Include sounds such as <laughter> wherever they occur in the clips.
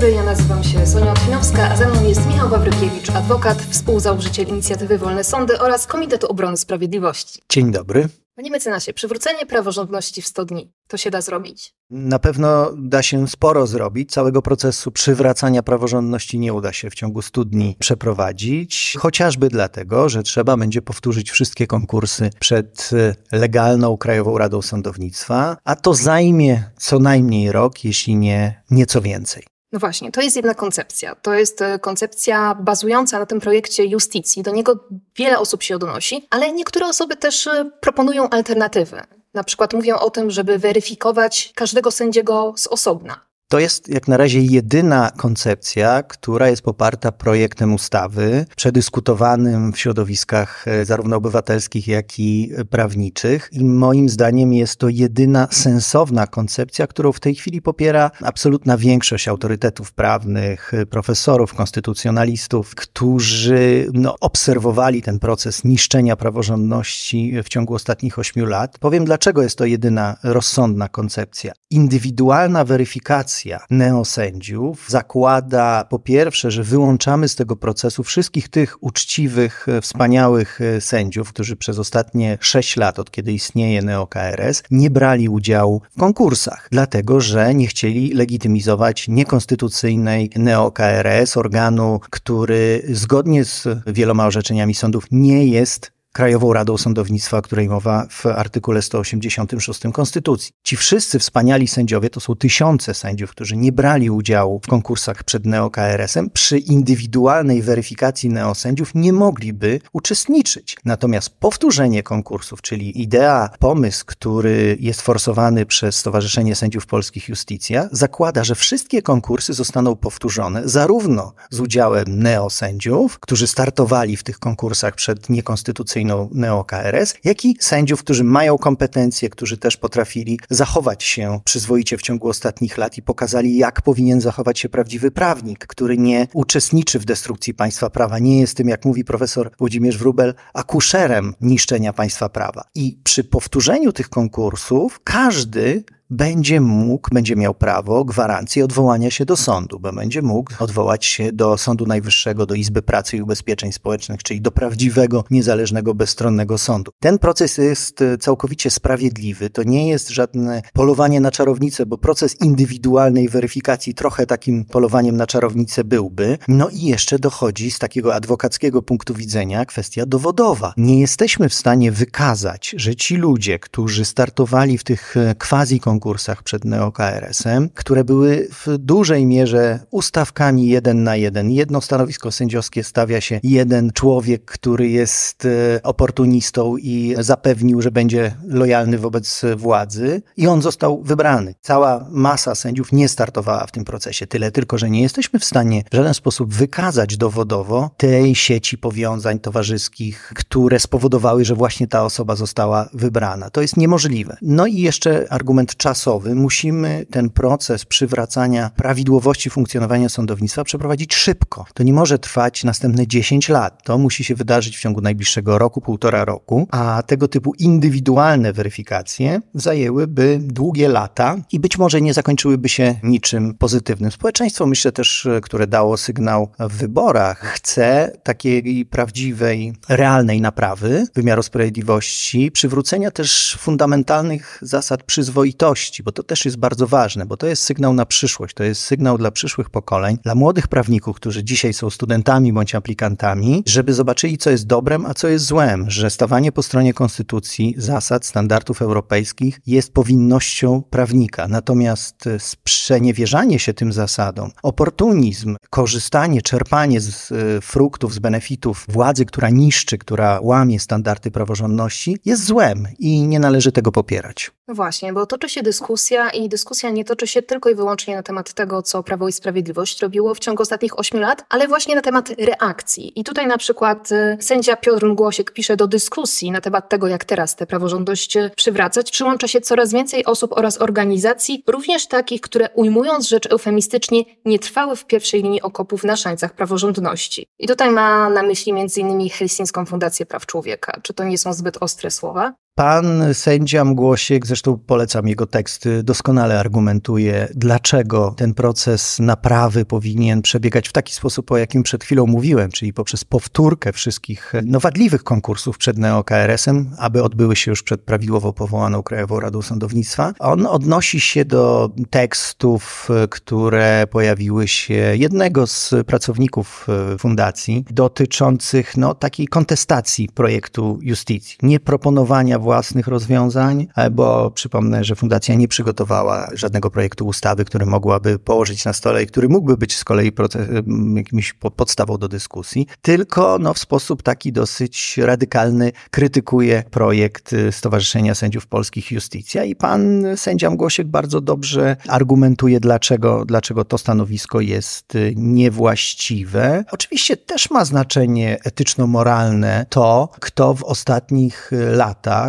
dobry, ja nazywam się Sonia Otwinowska, a ze mną jest Michał Wawrykiewicz, adwokat, współzałożyciel inicjatywy Wolne Sądy oraz Komitetu Obrony Sprawiedliwości. Dzień dobry. Panie mecenasie, przywrócenie praworządności w 100 dni, to się da zrobić? Na pewno da się sporo zrobić. Całego procesu przywracania praworządności nie uda się w ciągu 100 dni przeprowadzić, chociażby dlatego, że trzeba będzie powtórzyć wszystkie konkursy przed e, legalną Krajową Radą Sądownictwa, a to zajmie co najmniej rok, jeśli nie nieco więcej. No właśnie, to jest jedna koncepcja. To jest e, koncepcja bazująca na tym projekcie justicji. Do niego wiele osób się odnosi, ale niektóre osoby też e, proponują alternatywy. Na przykład mówią o tym, żeby weryfikować każdego sędziego z osobna. To jest jak na razie jedyna koncepcja, która jest poparta projektem ustawy, przedyskutowanym w środowiskach e, zarówno obywatelskich, jak i prawniczych. I moim zdaniem jest to jedyna sensowna koncepcja, którą w tej chwili popiera absolutna większość autorytetów prawnych, profesorów, konstytucjonalistów, którzy no, obserwowali ten proces niszczenia praworządności w ciągu ostatnich ośmiu lat. Powiem, dlaczego jest to jedyna rozsądna koncepcja. Indywidualna weryfikacja, neosędziów zakłada po pierwsze, że wyłączamy z tego procesu wszystkich tych uczciwych, e, wspaniałych e, sędziów, którzy przez ostatnie sześć lat, od kiedy istnieje NeoKRS, nie brali udziału w konkursach, dlatego że nie chcieli legitymizować niekonstytucyjnej NeoKRS, organu, który zgodnie z wieloma orzeczeniami sądów nie jest Krajową Radą Sądownictwa, o której mowa w artykule 186 Konstytucji. Ci wszyscy wspaniali sędziowie to są tysiące sędziów, którzy nie brali udziału w konkursach przed NeoKRS-em. Przy indywidualnej weryfikacji neosędziów nie mogliby uczestniczyć. Natomiast powtórzenie konkursów, czyli idea, pomysł, który jest forsowany przez Stowarzyszenie Sędziów Polskich Justicja, zakłada, że wszystkie konkursy zostaną powtórzone zarówno z udziałem neosędziów, którzy startowali w tych konkursach przed niekonstytucyjnymi konstytucyjną neo-KRS, jak i sędziów, którzy mają kompetencje, którzy też potrafili zachować się przyzwoicie w ciągu ostatnich lat i pokazali, jak powinien zachować się prawdziwy prawnik, który nie uczestniczy w destrukcji państwa prawa, nie jest tym, jak mówi profesor Włodzimierz Wrubel, akuszerem niszczenia państwa prawa. I przy powtórzeniu tych konkursów każdy będzie mógł, będzie miał prawo, gwarancję odwołania się do sądu, bo będzie mógł odwołać się do Sądu Najwyższego, do Izby Pracy i Ubezpieczeń Społecznych, czyli do prawdziwego, niezależnego, bezstronnego sądu. Ten proces jest e, całkowicie sprawiedliwy. To nie jest żadne polowanie na czarownicę, bo proces indywidualnej weryfikacji trochę takim polowaniem na czarownicę byłby. No i jeszcze dochodzi z takiego adwokackiego punktu widzenia kwestia dowodowa. Nie jesteśmy w stanie wykazać, że ci ludzie, którzy startowali w tych e, quasi konkursach przed NeoKRS-em, które były w dużej mierze ustawkami jeden na jeden. Jedno stanowisko sędziowskie stawia się jeden człowiek, który jest e, oportunistą i zapewnił, że będzie lojalny wobec władzy i on został wybrany. Cała masa sędziów nie startowała w tym procesie. Tyle tylko, że nie jesteśmy w stanie w żaden sposób wykazać dowodowo tej sieci powiązań towarzyskich, które spowodowały, że właśnie ta osoba została wybrana. To jest niemożliwe. No i jeszcze argument czasu czasowy musimy ten proces przywracania prawidłowości funkcjonowania sądownictwa przeprowadzić szybko. To nie może trwać następne 10 lat. To musi się wydarzyć w ciągu najbliższego roku, półtora roku, a tego typu indywidualne weryfikacje zajęłyby długie lata i być może nie zakończyłyby się niczym pozytywnym. Społeczeństwo, myślę też, które dało sygnał w wyborach, chce takiej prawdziwej, realnej naprawy wymiaru sprawiedliwości, przywrócenia też fundamentalnych zasad przyzwoitości bo to też jest bardzo ważne, bo to jest sygnał na przyszłość, to jest sygnał dla przyszłych pokoleń, dla młodych prawników, którzy dzisiaj są studentami bądź aplikantami, żeby zobaczyli, co jest dobrem, a co jest złem, że stawanie po stronie konstytucji, zasad, standardów europejskich jest powinnością prawnika. Natomiast sprzeniewierzanie się tym zasadom, oportunizm, korzystanie, czerpanie z e, fruktów, z benefitów władzy, która niszczy, która łamie standardy praworządności, jest złem i nie należy tego popierać. No właśnie, bo toczy się dyskusja i dyskusja nie toczy się tylko i wyłącznie na temat tego, co Prawo i Sprawiedliwość robiło w ciągu ostatnich ośmiu lat, ale właśnie na temat reakcji. I tutaj na przykład y, sędzia Piotr Głosiek pisze do dyskusji na temat tego, jak teraz tę praworządność y, przywracać. Przyłącza się coraz więcej osób oraz organizacji, również takich, które ujmując rzecz eufemistycznie, nie trwały w pierwszej linii okopów na szańcach praworządności. I tutaj ma na myśli m.in. Helsińską Fundację Praw Człowieka. Czy to nie są zbyt ostre słowa? Pan sędzia Mgłosiek, zresztą polecam jego teksty, doskonale argumentuje, dlaczego ten proces naprawy powinien przebiegać w taki sposób, o jakim przed chwilą mówiłem, czyli poprzez powtórkę wszystkich no, wadliwych konkursów przed NeoKRS-em, aby odbyły się już przed prawidłowo powołaną Krajową Radą Sądownictwa. On odnosi się do tekstów, które pojawiły się jednego z pracowników e, fundacji, dotyczących no, takiej kontestacji projektu justicji, nieproponowania własnych rozwiązań, e, bo przypomnę, że fundacja nie przygotowała żadnego projektu ustawy, który mogłaby położyć na stole i który mógłby być z kolei proces, jakimś podstawą do dyskusji, tylko no, w sposób taki dosyć radykalny krytykuje projekt y, Stowarzyszenia Sędziów Polskich Justicja i pan sędzia Mgłosiek bardzo dobrze argumentuje, dlaczego, dlaczego to stanowisko jest y, niewłaściwe. Oczywiście też ma znaczenie etyczno-moralne to, kto w ostatnich y,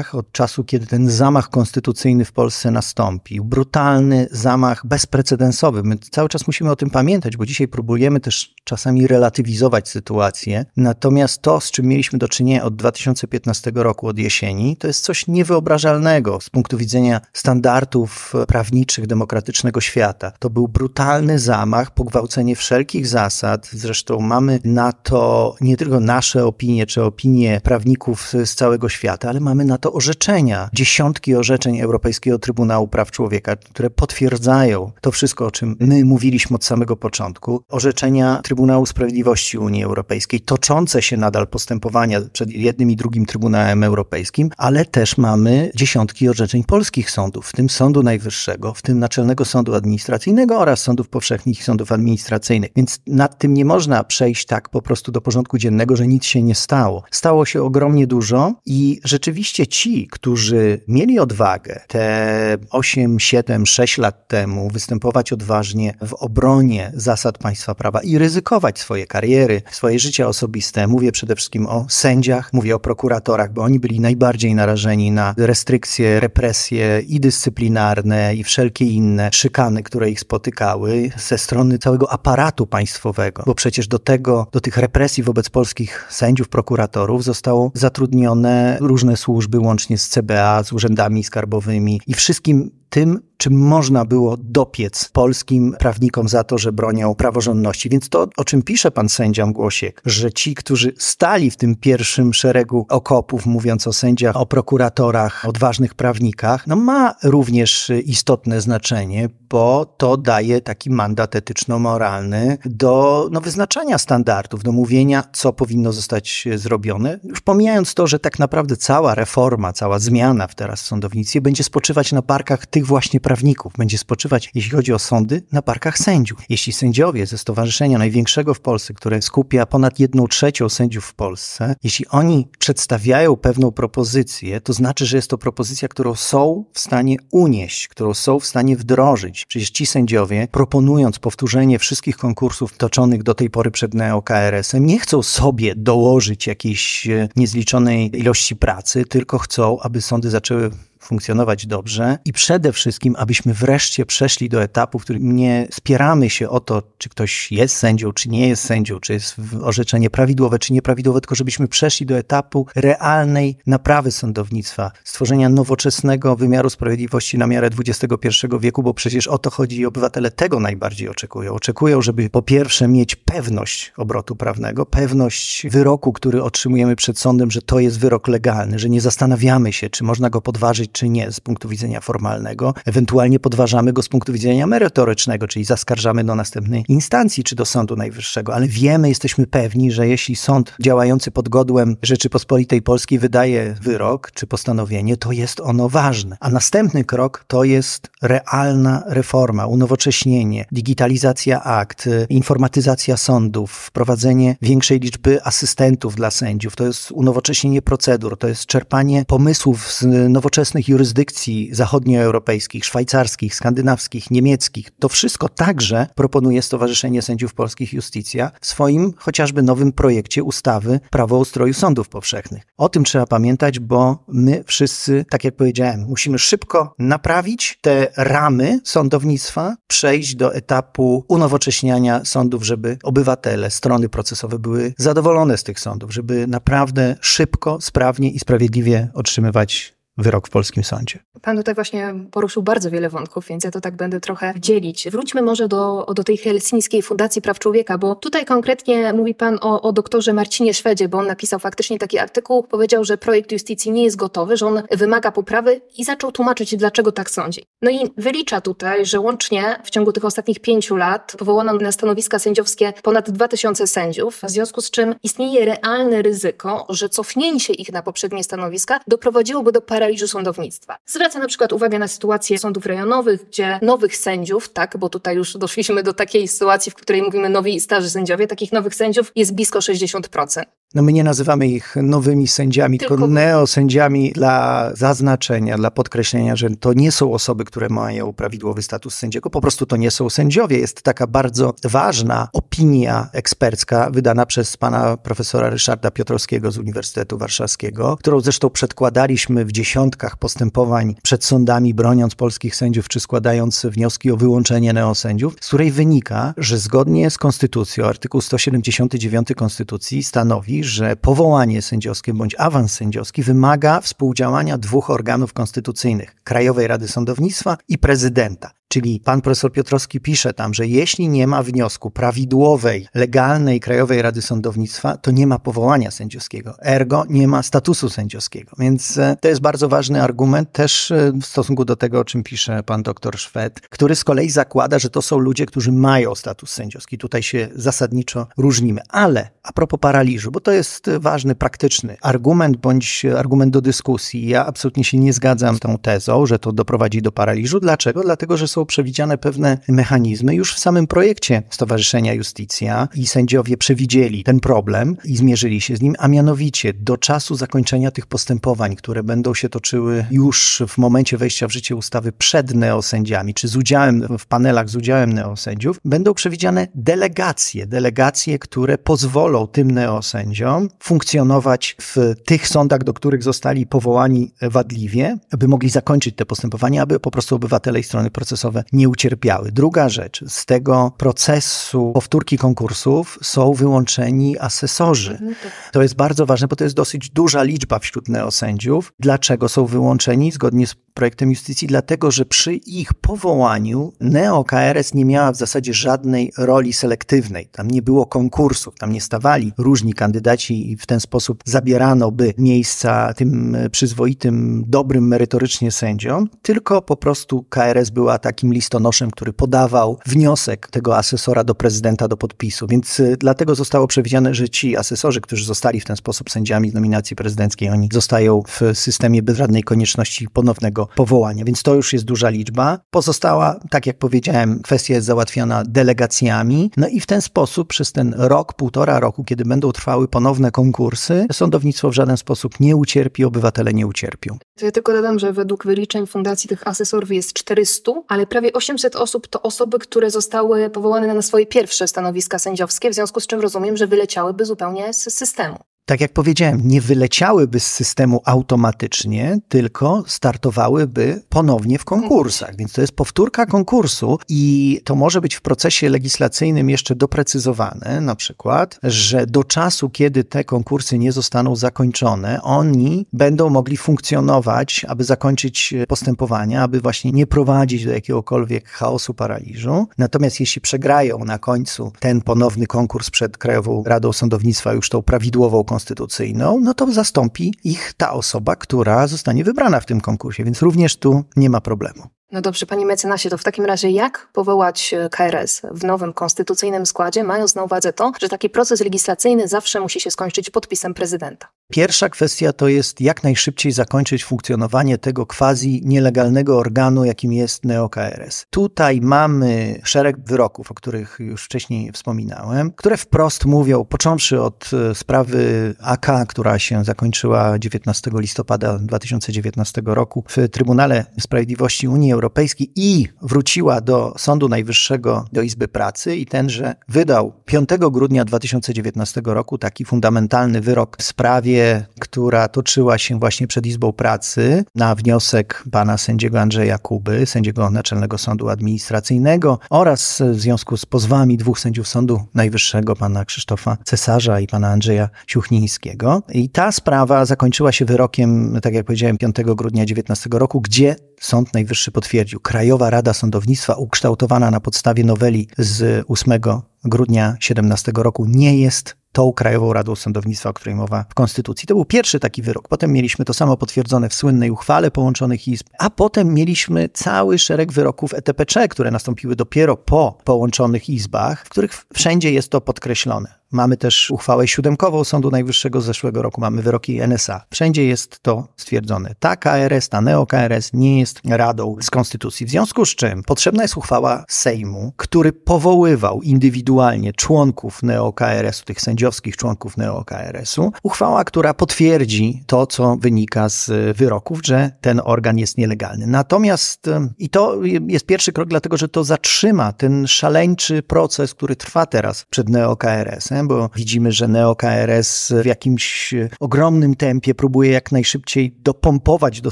latach od czasu, kiedy ten zamach konstytucyjny w Polsce nastąpił. Brutalny zamach bezprecedensowy. My cały czas musimy o tym pamiętać, bo dzisiaj próbujemy też czasami relatywizować sytuację. Natomiast to, z czym mieliśmy do czynienia od 2015 roku, od jesieni, to jest coś niewyobrażalnego z punktu widzenia standardów prawniczych demokratycznego świata. To był brutalny zamach, pogwałcenie wszelkich zasad. Zresztą mamy na to nie tylko nasze opinie, czy opinie prawników z całego świata, ale mamy na to orzeczenia, dziesiątki orzeczeń Europejskiego Trybunału Praw Człowieka, które potwierdzają to wszystko, o czym my mówiliśmy od samego początku. Orzeczenia Trybunału Sprawiedliwości Unii Europejskiej, toczące się nadal postępowania przed jednym i drugim Trybunałem Europejskim, ale też mamy dziesiątki orzeczeń polskich sądów, w tym Sądu Najwyższego, w tym Naczelnego Sądu Administracyjnego oraz sądów powszechnych i sądów administracyjnych. Więc nad tym nie można przejść tak po prostu do porządku dziennego, że nic się nie stało. Stało się ogromnie dużo i rzeczywiście ci, którzy mieli odwagę te 8, 7, 6 lat temu występować odważnie w obronie zasad państwa prawa i ryzykować swoje kariery, swoje życie osobiste, mówię przede wszystkim o sędziach, mówię o prokuratorach, bo oni byli najbardziej narażeni na restrykcje, represje i dyscyplinarne, i wszelkie inne szykany, które ich spotykały ze strony całego aparatu państwowego, bo przecież do tego, do tych represji wobec polskich sędziów, prokuratorów zostało zatrudnione różne służby, łącznie z CBA, z urzędami skarbowymi i wszystkim tym, czym można było dopiec polskim prawnikom za to, że bronią praworządności. Więc to, o czym pisze pan sędzia Głosiek, że ci, którzy stali w tym pierwszym szeregu okopów, mówiąc o sędziach, o prokuratorach, odważnych prawnikach, no ma również istotne znaczenie, bo to daje taki mandat etyczno-moralny do no, wyznaczania standardów, do mówienia, co powinno zostać zrobione. Już pomijając to, że tak naprawdę cała reforma, cała zmiana w teraz w sądownictwie będzie spoczywać na barkach tych właśnie prawników, będzie spoczywać, jeśli chodzi o sądy, na barkach sędziów. Jeśli sędziowie ze stowarzyszenia największego w Polsce, które skupia ponad jedną trzecią sędziów w Polsce, jeśli oni przedstawiają pewną propozycję, to znaczy, że jest to propozycja, którą są w stanie unieść, którą są w stanie wdrożyć Przecież ci sędziowie, proponując powtórzenie wszystkich konkursów toczonych do tej pory przed NeoKRS-em, nie chcą sobie dołożyć jakiejś e, niezliczonej ilości pracy, tylko chcą, aby sądy zaczęły funkcjonować dobrze i przede wszystkim, abyśmy wreszcie przeszli do etapu, w którym nie spieramy się o to, czy ktoś jest sędzią, czy nie jest sędzią, czy jest orzeczenie prawidłowe, czy nieprawidłowe, tylko żebyśmy przeszli do etapu realnej naprawy sądownictwa, stworzenia nowoczesnego wymiaru sprawiedliwości na miarę XXI wieku, bo przecież o to chodzi i obywatele tego najbardziej oczekują. Oczekują, żeby po pierwsze mieć pewność obrotu prawnego, pewność wyroku, który otrzymujemy przed sądem, że to jest wyrok legalny, że nie zastanawiamy się, czy można go podważyć czy nie z punktu widzenia formalnego. Ewentualnie podważamy go z punktu widzenia merytorycznego, czyli zaskarżamy do następnej instancji czy do Sądu Najwyższego, ale wiemy, jesteśmy pewni, że jeśli sąd działający pod godłem Rzeczypospolitej Polskiej wydaje wyrok czy postanowienie, to jest ono ważne. A następny krok to jest realna reforma, unowocześnienie, digitalizacja akt, informatyzacja sądów, wprowadzenie większej liczby asystentów dla sędziów, to jest unowocześnienie procedur, to jest czerpanie pomysłów z nowoczesnych jurysdykcji zachodnioeuropejskich, szwajcarskich, skandynawskich, niemieckich. To wszystko także proponuje Stowarzyszenie Sędziów Polskich Justicja w swoim chociażby nowym projekcie ustawy Prawo o ustroju sądów powszechnych. O tym trzeba pamiętać, bo my wszyscy, tak jak powiedziałem, musimy szybko naprawić te ramy sądownictwa, przejść do etapu unowocześniania sądów, żeby obywatele, strony procesowe były zadowolone z tych sądów, żeby naprawdę szybko, sprawnie i sprawiedliwie otrzymywać wyrok w polskim sądzie. Pan tutaj właśnie poruszył bardzo wiele wątków, więc ja to tak będę trochę dzielić. Wróćmy może do, do tej helsińskiej Fundacji Praw Człowieka, bo tutaj konkretnie mówi Pan o, o doktorze Marcinie Szwedzie, bo on napisał faktycznie taki artykuł, powiedział, że projekt justycji nie jest gotowy, że on wymaga poprawy i zaczął tłumaczyć, dlaczego tak sądzi. No i wylicza tutaj, że łącznie w ciągu tych ostatnich pięciu lat powołano na stanowiska sędziowskie ponad 2000 sędziów, w związku z czym istnieje realne ryzyko, że cofnięcie ich na poprzednie stanowiska doprowadziłoby do paraliżu sądownictwa. Zwraca na przykład uwagę na sytuację sądów rejonowych, gdzie nowych sędziów, tak, bo tutaj już doszliśmy do takiej sytuacji, w której mówimy nowi i starzy sędziowie, takich nowych sędziów jest blisko 60%. No my nie nazywamy ich nowymi sędziami, tylko, tylko neosędziami dla zaznaczenia, dla podkreślenia, że to nie są osoby, które mają prawidłowy status sędziego, po prostu to nie są sędziowie. Jest taka bardzo ważna opinia ekspercka wydana przez pana profesora Ryszarda Piotrowskiego z Uniwersytetu Warszawskiego, którą zresztą przedkładaliśmy w dziesiątkach postępowań przed sądami, broniąc polskich sędziów czy składając wnioski o wyłączenie neosędziów, z której wynika, że zgodnie z konstytucją, artykuł 179 Konstytucji stanowi, że powołanie sędziowskie bądź awans sędziowski wymaga współdziałania dwóch organów konstytucyjnych Krajowej Rady Sądownictwa i prezydenta. Czyli pan profesor Piotrowski pisze tam, że jeśli nie ma wniosku prawidłowej, legalnej Krajowej Rady Sądownictwa, to nie ma powołania sędziowskiego. Ergo nie ma statusu sędziowskiego. Więc e, to jest bardzo ważny argument też e, w stosunku do tego, o czym pisze pan doktor Szwed, który z kolei zakłada, że to są ludzie, którzy mają status sędziowski. Tutaj się zasadniczo różnimy. Ale a propos paraliżu, bo to jest ważny, praktyczny argument bądź argument do dyskusji. Ja absolutnie się nie zgadzam z tą tezą, że to doprowadzi do paraliżu. Dlaczego? Dlatego, że są przewidziane pewne mechanizmy. Już w samym projekcie Stowarzyszenia Justicja i sędziowie przewidzieli ten problem i zmierzyli się z nim, a mianowicie do czasu zakończenia tych postępowań, które będą się toczyły już w momencie wejścia w życie ustawy przed neosędziami, czy z udziałem w panelach z udziałem neosędziów, będą przewidziane delegacje, delegacje, które pozwolą tym neosędziom funkcjonować w tych sądach, do których zostali powołani wadliwie, aby mogli zakończyć te postępowania, aby po prostu obywatele i strony procesowe nie ucierpiały. Druga rzecz, z tego procesu powtórki konkursów są wyłączeni asesorzy. Mhm, tak. To jest bardzo ważne, bo to jest dosyć duża liczba wśród neosędziów. Dlaczego są wyłączeni? Zgodnie z projektem justycji, dlatego że przy ich powołaniu neo-KRS nie miała w zasadzie żadnej roli selektywnej. Tam nie było konkursów, tam nie stawali różni kandydaci i w ten sposób zabierano by miejsca tym przyzwoitym, dobrym merytorycznie sędziom, tylko po prostu KRS była takim listonoszem, który podawał wniosek tego asesora do prezydenta do podpisu. Więc y, dlatego zostało przewidziane, że ci asesorzy, którzy zostali w ten sposób sędziami z nominacji prezydenckiej, oni zostają w systemie bez żadnej konieczności ponownego powołania, więc to już jest duża liczba. Pozostała, tak jak powiedziałem, kwestia jest załatwiona delegacjami, no i w ten sposób przez ten rok, półtora roku, kiedy będą trwały ponowne konkursy, sądownictwo w żaden sposób nie ucierpi, obywatele nie ucierpią. Ja tylko dodam, że według wyliczeń fundacji tych asesorów jest 400, ale prawie 800 osób to osoby, które zostały powołane na swoje pierwsze stanowiska sędziowskie, w związku z czym rozumiem, że wyleciałyby zupełnie z systemu tak jak powiedziałem, nie wyleciałyby z systemu automatycznie, tylko startowałyby ponownie w konkursach. Więc to jest powtórka konkursu i to może być w procesie legislacyjnym jeszcze doprecyzowane, na przykład, że do czasu, kiedy te konkursy nie zostaną zakończone, oni będą mogli funkcjonować, aby zakończyć postępowania, aby właśnie nie prowadzić do jakiegokolwiek chaosu, paraliżu. Natomiast jeśli przegrają na końcu ten ponowny konkurs przed Krajową Radą Sądownictwa, już tą prawidłową konstytucyjną, no to zastąpi ich ta osoba, która zostanie wybrana w tym konkursie, więc również tu nie ma problemu. No dobrze, panie mecenasie, to w takim razie jak powołać e, KRS w nowym konstytucyjnym składzie, mając na uwadze to, że taki proces legislacyjny zawsze musi się skończyć podpisem prezydenta? Pierwsza kwestia to jest jak najszybciej zakończyć funkcjonowanie tego quasi nielegalnego organu, jakim jest NeoKRS. Tutaj mamy szereg wyroków, o których już wcześniej wspominałem, które wprost mówią, począwszy od e, sprawy AK, która się zakończyła 19 listopada 2019 roku w Trybunale Sprawiedliwości Unii Europejskiej, Europejski i wróciła do Sądu Najwyższego, do Izby Pracy i tenże wydał 5 grudnia 2019 roku taki fundamentalny wyrok w sprawie, która toczyła się właśnie przed Izbą Pracy na wniosek pana sędziego Andrzeja Kuby, sędziego Naczelnego Sądu Administracyjnego oraz w związku z pozwami dwóch sędziów Sądu Najwyższego, pana Krzysztofa Cesarza i pana Andrzeja Ciuchnińskiego. I ta sprawa zakończyła się wyrokiem, tak jak powiedziałem, 5 grudnia 2019 roku, gdzie Sąd Najwyższy potwierdził, Krajowa Rada Sądownictwa ukształtowana na podstawie noweli z 8 grudnia 2017 roku nie jest tą Krajową Radą Sądownictwa, o której mowa w Konstytucji. To był pierwszy taki wyrok. Potem mieliśmy to samo potwierdzone w słynnej uchwale połączonych izb, a potem mieliśmy cały szereg wyroków ETPC, które nastąpiły dopiero po połączonych izbach, w których wszędzie jest to podkreślone. Mamy też uchwałę siódemkową Sądu Najwyższego z zeszłego roku, mamy wyroki NSA. Wszędzie jest to stwierdzone. Ta KRS, ta neo-KRS nie jest radą z konstytucji. W związku z czym potrzebna jest uchwała Sejmu, który powoływał indywidualnie członków neo-KRS-u, tych sędziowskich członków neo-KRS-u. Uchwała, która potwierdzi to, co wynika z wyroków, że ten organ jest nielegalny. Natomiast, i to jest pierwszy krok, dlatego że to zatrzyma ten szaleńczy proces, który trwa teraz przed neo-KRS-em bo widzimy, że NeoKRS w jakimś ogromnym tempie próbuje jak najszybciej dopompować do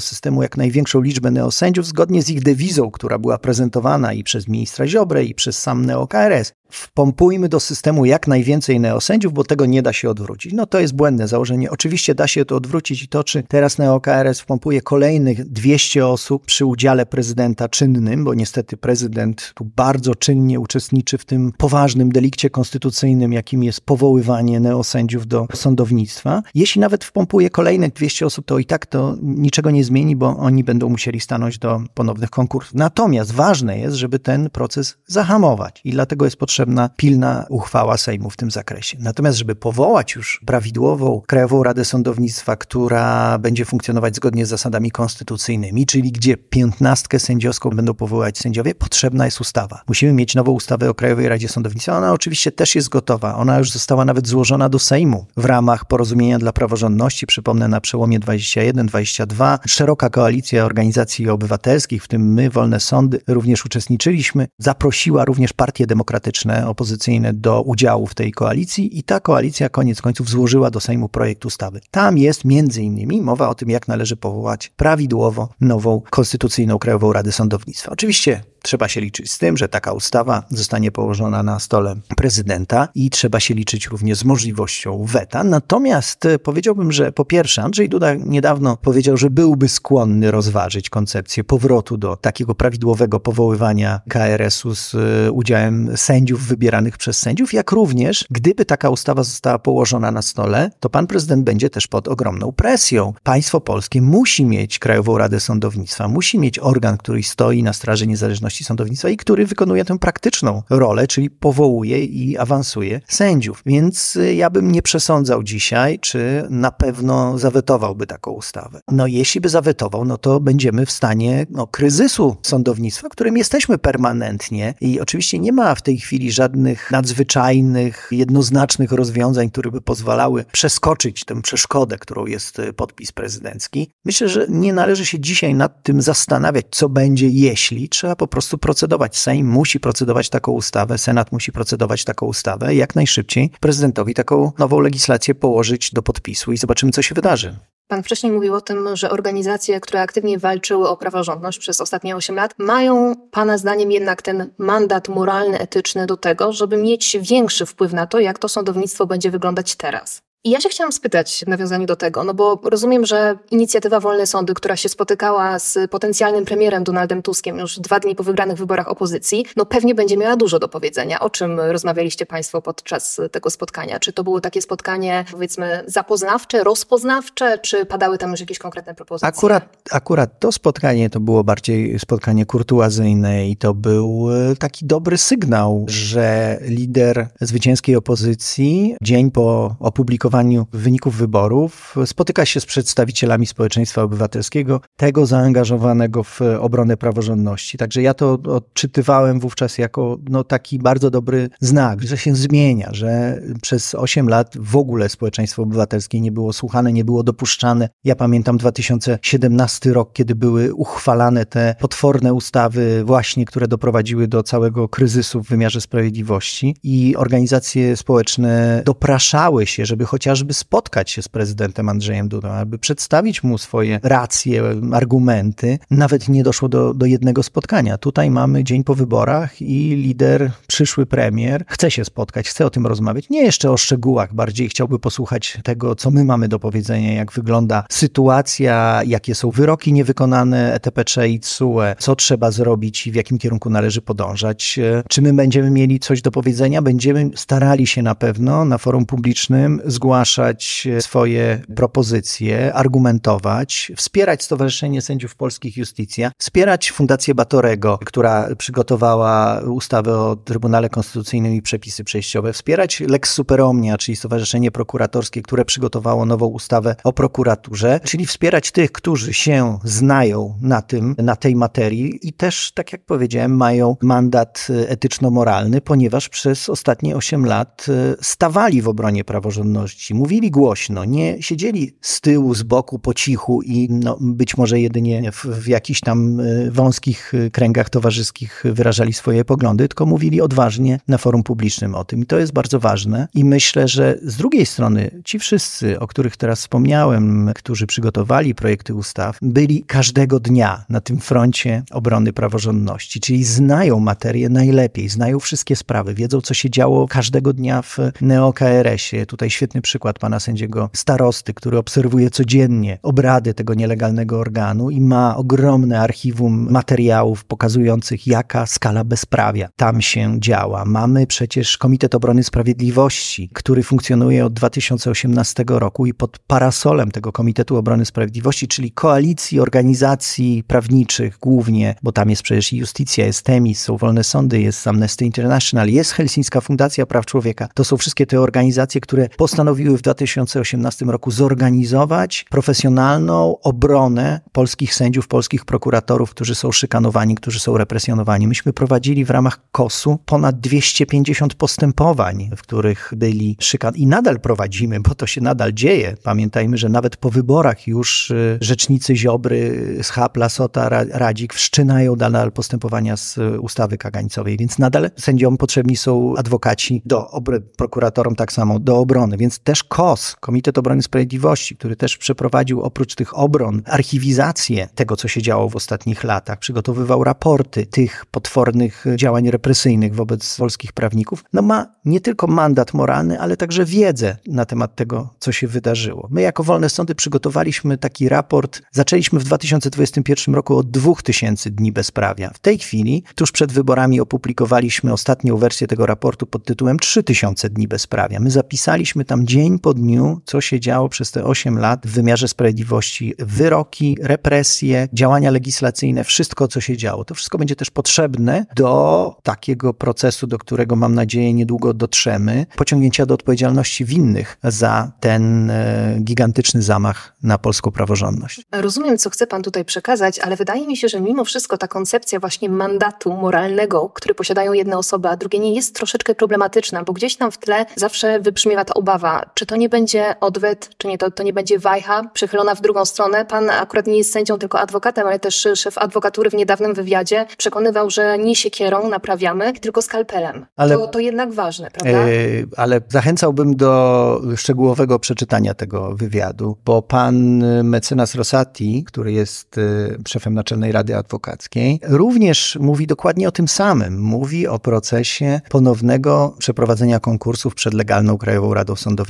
systemu jak największą liczbę neosędziów, zgodnie z ich dewizą, która była prezentowana i przez ministra Ziobrę, i przez sam NeoKRS wpompujmy do systemu jak najwięcej neosędziów, bo tego nie da się odwrócić. No to jest błędne założenie. Oczywiście da się to odwrócić i to, czy teraz NeoKRS wpompuje kolejnych 200 osób przy udziale prezydenta czynnym, bo niestety prezydent tu bardzo czynnie uczestniczy w tym poważnym delikcie konstytucyjnym, jakim jest powoływanie neosędziów do sądownictwa. Jeśli nawet wpompuje kolejnych 200 osób, to i tak to niczego nie zmieni, bo oni będą musieli stanąć do ponownych konkursów. Natomiast ważne jest, żeby ten proces zahamować i dlatego jest potrzebne potrzebna pilna uchwała Sejmu w tym zakresie. Natomiast, żeby powołać już prawidłową Krajową Radę Sądownictwa, która będzie funkcjonować zgodnie z zasadami konstytucyjnymi, czyli gdzie piętnastkę sędziowską będą powoływać sędziowie, potrzebna jest ustawa. Musimy mieć nową ustawę o Krajowej Radzie Sądownictwa. Ona oczywiście też jest gotowa. Ona już została nawet złożona do Sejmu w ramach porozumienia dla praworządności. Przypomnę, na przełomie 21-22 szeroka koalicja organizacji obywatelskich, w tym my, Wolne Sądy, również uczestniczyliśmy. Zaprosiła również partie demokratyczne opozycyjne do udziału w tej koalicji i ta koalicja koniec końców złożyła do Sejmu projekt ustawy. Tam jest między innymi mowa o tym, jak należy powołać prawidłowo nową konstytucyjną Krajową Radę Sądownictwa. Oczywiście Trzeba się liczyć z tym, że taka ustawa zostanie położona na stole prezydenta i trzeba się liczyć również z możliwością weta. Natomiast e, powiedziałbym, że po pierwsze, Andrzej Duda niedawno powiedział, że byłby skłonny rozważyć koncepcję powrotu do takiego prawidłowego powoływania KRS-u z e, udziałem sędziów wybieranych przez sędziów, jak również, gdyby taka ustawa została położona na stole, to pan prezydent będzie też pod ogromną presją. Państwo polskie musi mieć Krajową Radę Sądownictwa, musi mieć organ, który stoi na straży niezależności sądownictwa i który wykonuje tę praktyczną rolę, czyli powołuje i awansuje sędziów. Więc y, ja bym nie przesądzał dzisiaj, czy na pewno zawetowałby taką ustawę. No jeśli by zawetował, no to będziemy w stanie no, kryzysu sądownictwa, którym jesteśmy permanentnie i oczywiście nie ma w tej chwili żadnych nadzwyczajnych, jednoznacznych rozwiązań, które by pozwalały przeskoczyć tę przeszkodę, którą jest y, podpis prezydencki. Myślę, że nie należy się dzisiaj nad tym zastanawiać, co będzie jeśli. Trzeba po prostu prostu procedować. Sejm musi procedować taką ustawę, Senat musi procedować taką ustawę, jak najszybciej prezydentowi taką nową legislację położyć do podpisu i zobaczymy, co się wydarzy. Pan wcześniej mówił o tym, że organizacje, które aktywnie walczyły o praworządność przez ostatnie 8 lat, mają Pana zdaniem jednak ten mandat moralny, etyczny do tego, żeby mieć większy wpływ na to, jak to sądownictwo będzie wyglądać teraz. I ja się chciałam spytać w nawiązaniu do tego, no bo rozumiem, że inicjatywa Wolne Sądy, która się spotykała z potencjalnym premierem Donaldem Tuskiem już dwa dni po wygranych wyborach opozycji, no pewnie będzie miała dużo do powiedzenia. O czym rozmawialiście Państwo podczas tego spotkania? Czy to było takie spotkanie, powiedzmy, zapoznawcze, rozpoznawcze, czy padały tam już jakieś konkretne propozycje? Akurat, akurat to spotkanie to było bardziej spotkanie kurtuazyjne i to był e, taki dobry sygnał, że lider zwycięskiej opozycji dzień po opublikowaniu opublikowaniu wyników wyborów spotyka się z przedstawicielami społeczeństwa obywatelskiego, tego zaangażowanego w obronę praworządności. Także ja to odczytywałem wówczas jako no, taki bardzo dobry znak, że się zmienia, że przez 8 lat w ogóle społeczeństwo obywatelskie nie było słuchane, nie było dopuszczane. Ja pamiętam 2017 rok, kiedy były uchwalane te potworne ustawy właśnie, które doprowadziły do całego kryzysu w wymiarze sprawiedliwości i organizacje społeczne dopraszały się, żeby chociażby spotkać się z prezydentem Andrzejem Dudą, aby przedstawić mu swoje racje, argumenty. Nawet nie doszło do, do jednego spotkania. Tutaj mamy dzień po wyborach i lider, przyszły premier chce się spotkać, chce o tym rozmawiać. Nie jeszcze o szczegółach, bardziej chciałby posłuchać tego, co my mamy do powiedzenia, jak wygląda sytuacja, jakie są wyroki niewykonane ETPC i CUE, co trzeba zrobić i w jakim kierunku należy podążać. Czy my będziemy mieli coś do powiedzenia? Będziemy starali się na pewno na forum publicznym zgłaszać swoje propozycje, argumentować, wspierać Stowarzyszenie Sędziów Polskich Justicja, wspierać Fundację Batorego, która przygotowała ustawę o Trybunale Konstytucyjnym i przepisy przejściowe, wspierać Lex Super Omnia, czyli Stowarzyszenie Prokuratorskie, które przygotowało nową ustawę o prokuraturze, czyli wspierać tych, którzy się znają na tym, na tej materii i też, tak jak powiedziałem, mają mandat etyczno-moralny, ponieważ przez ostatnie 8 lat e, stawali w obronie praworządności, mówili głośno, nie siedzieli z tyłu, z boku, po cichu i no, być może jedynie w, w jakichś tam e, wąskich e, kręgach towarzyskich wyrażali swoje poglądy, tylko mówili odważnie na forum publicznym o tym. I to jest bardzo ważne. I myślę, że z drugiej strony ci wszyscy, o których teraz wspomniałem, którzy przygotowali projekty ustaw, byli każdego dnia na tym froncie obrony praworządności, czyli znają materię najlepiej, znają wszystkie sprawy, wiedzą, co się działo każdego dnia w neo-KRS-ie. Tutaj świetny przykład pana sędziego starosty, który obserwuje codziennie obrady tego nielegalnego organu i ma ogromne archiwum materiałów pokazujących, jaka skala bezprawia tam się działa. Mamy przecież Komitet Obrony Sprawiedliwości, który funkcjonuje od 2018 roku i pod parasolem tego Komitetu Obrony Sprawiedliwości, czyli koalicji organizacji prawniczych głównie, bo tam jest przecież Justicja, jest Temis, są wolne sądy, jest Amnesty International, jest Helsińska Fundacja Praw Człowieka. To są wszystkie te organizacje, które postanowiły w 2018 roku zorganizować profesjonalną obronę polskich sędziów, polskich prokuratorów, którzy są szykanowani, którzy są represjonowani. Myśmy prowadzili w ramach KOS-u ponad 250 postępowań, w których byli szykan i nadal prowadzimy, bo to się nadal dzieje. Pamiętajmy, że nawet po wyborach już y, rzecznicy Ziobry, Schab, Lasota, Radzik wszczynają nadal postępowania z ustawy kagańcowej, więc nadal sędziom potrzebni są adwokaci do obry, prokuratorom tak samo do obrony, więc też KOS, Komitet Obrony Sprawiedliwości, który też przeprowadził oprócz tych obron archiwizację tego, co się działo w ostatnich latach, przygotowywał raporty tych potwornych działań represyjnych wobec polskich prawników, no ma nie tylko mandat moralny, ale także wiedzę na temat tego, co się wydarzyło. My jako Wolne Sądy przygotowaliśmy taki raport, zaczęliśmy w 2021 roku od 2000 dni bezprawia. W tej chwili, tuż przed wyborami opublikowaliśmy ostatnią wersję tego raportu pod tytułem 3000 dni bezprawia. My zapisaliśmy tam dzień po dniu, co się działo przez te 8 lat w wymiarze sprawiedliwości. Wyroki, represje, działania legislacyjne, wszystko, co się działo. To wszystko będzie też potrzebne do takiego procesu, do którego mam nadzieję niedługo dotrzemy, pociągnięcia do odpowiedzialności winnych za ten e, gigantyczny zamach na polską praworządność. Rozumiem, co chce Pan tutaj przekazać, ale wydaje mi się, że mimo wszystko ta koncepcja właśnie mandatu moralnego, który posiadają jedne osoby, a drugie nie jest troszeczkę problematyczna, bo gdzieś tam w tle zawsze wybrzmiewa ta obawa, czy to nie będzie odwet, czy nie, to, to nie będzie wajcha przechylona w drugą stronę. Pan akurat nie jest sędzią, tylko adwokatem, ale też szef adwokatury w niedawnym wywiadzie przekonywał, że nie siekierą naprawiamy, tylko skalpelem. Ale, to, to jednak ważne, prawda? Yy, ale zachęcałbym do szczegółowego przeczytania tego wywiadu, bo pan mecenas Rosati, który jest y, szefem Naczelnej Rady Adwokackiej, również mówi dokładnie o tym samym. Mówi o procesie ponownego przeprowadzenia konkursów przed legalną Krajową Radą Sądownictwa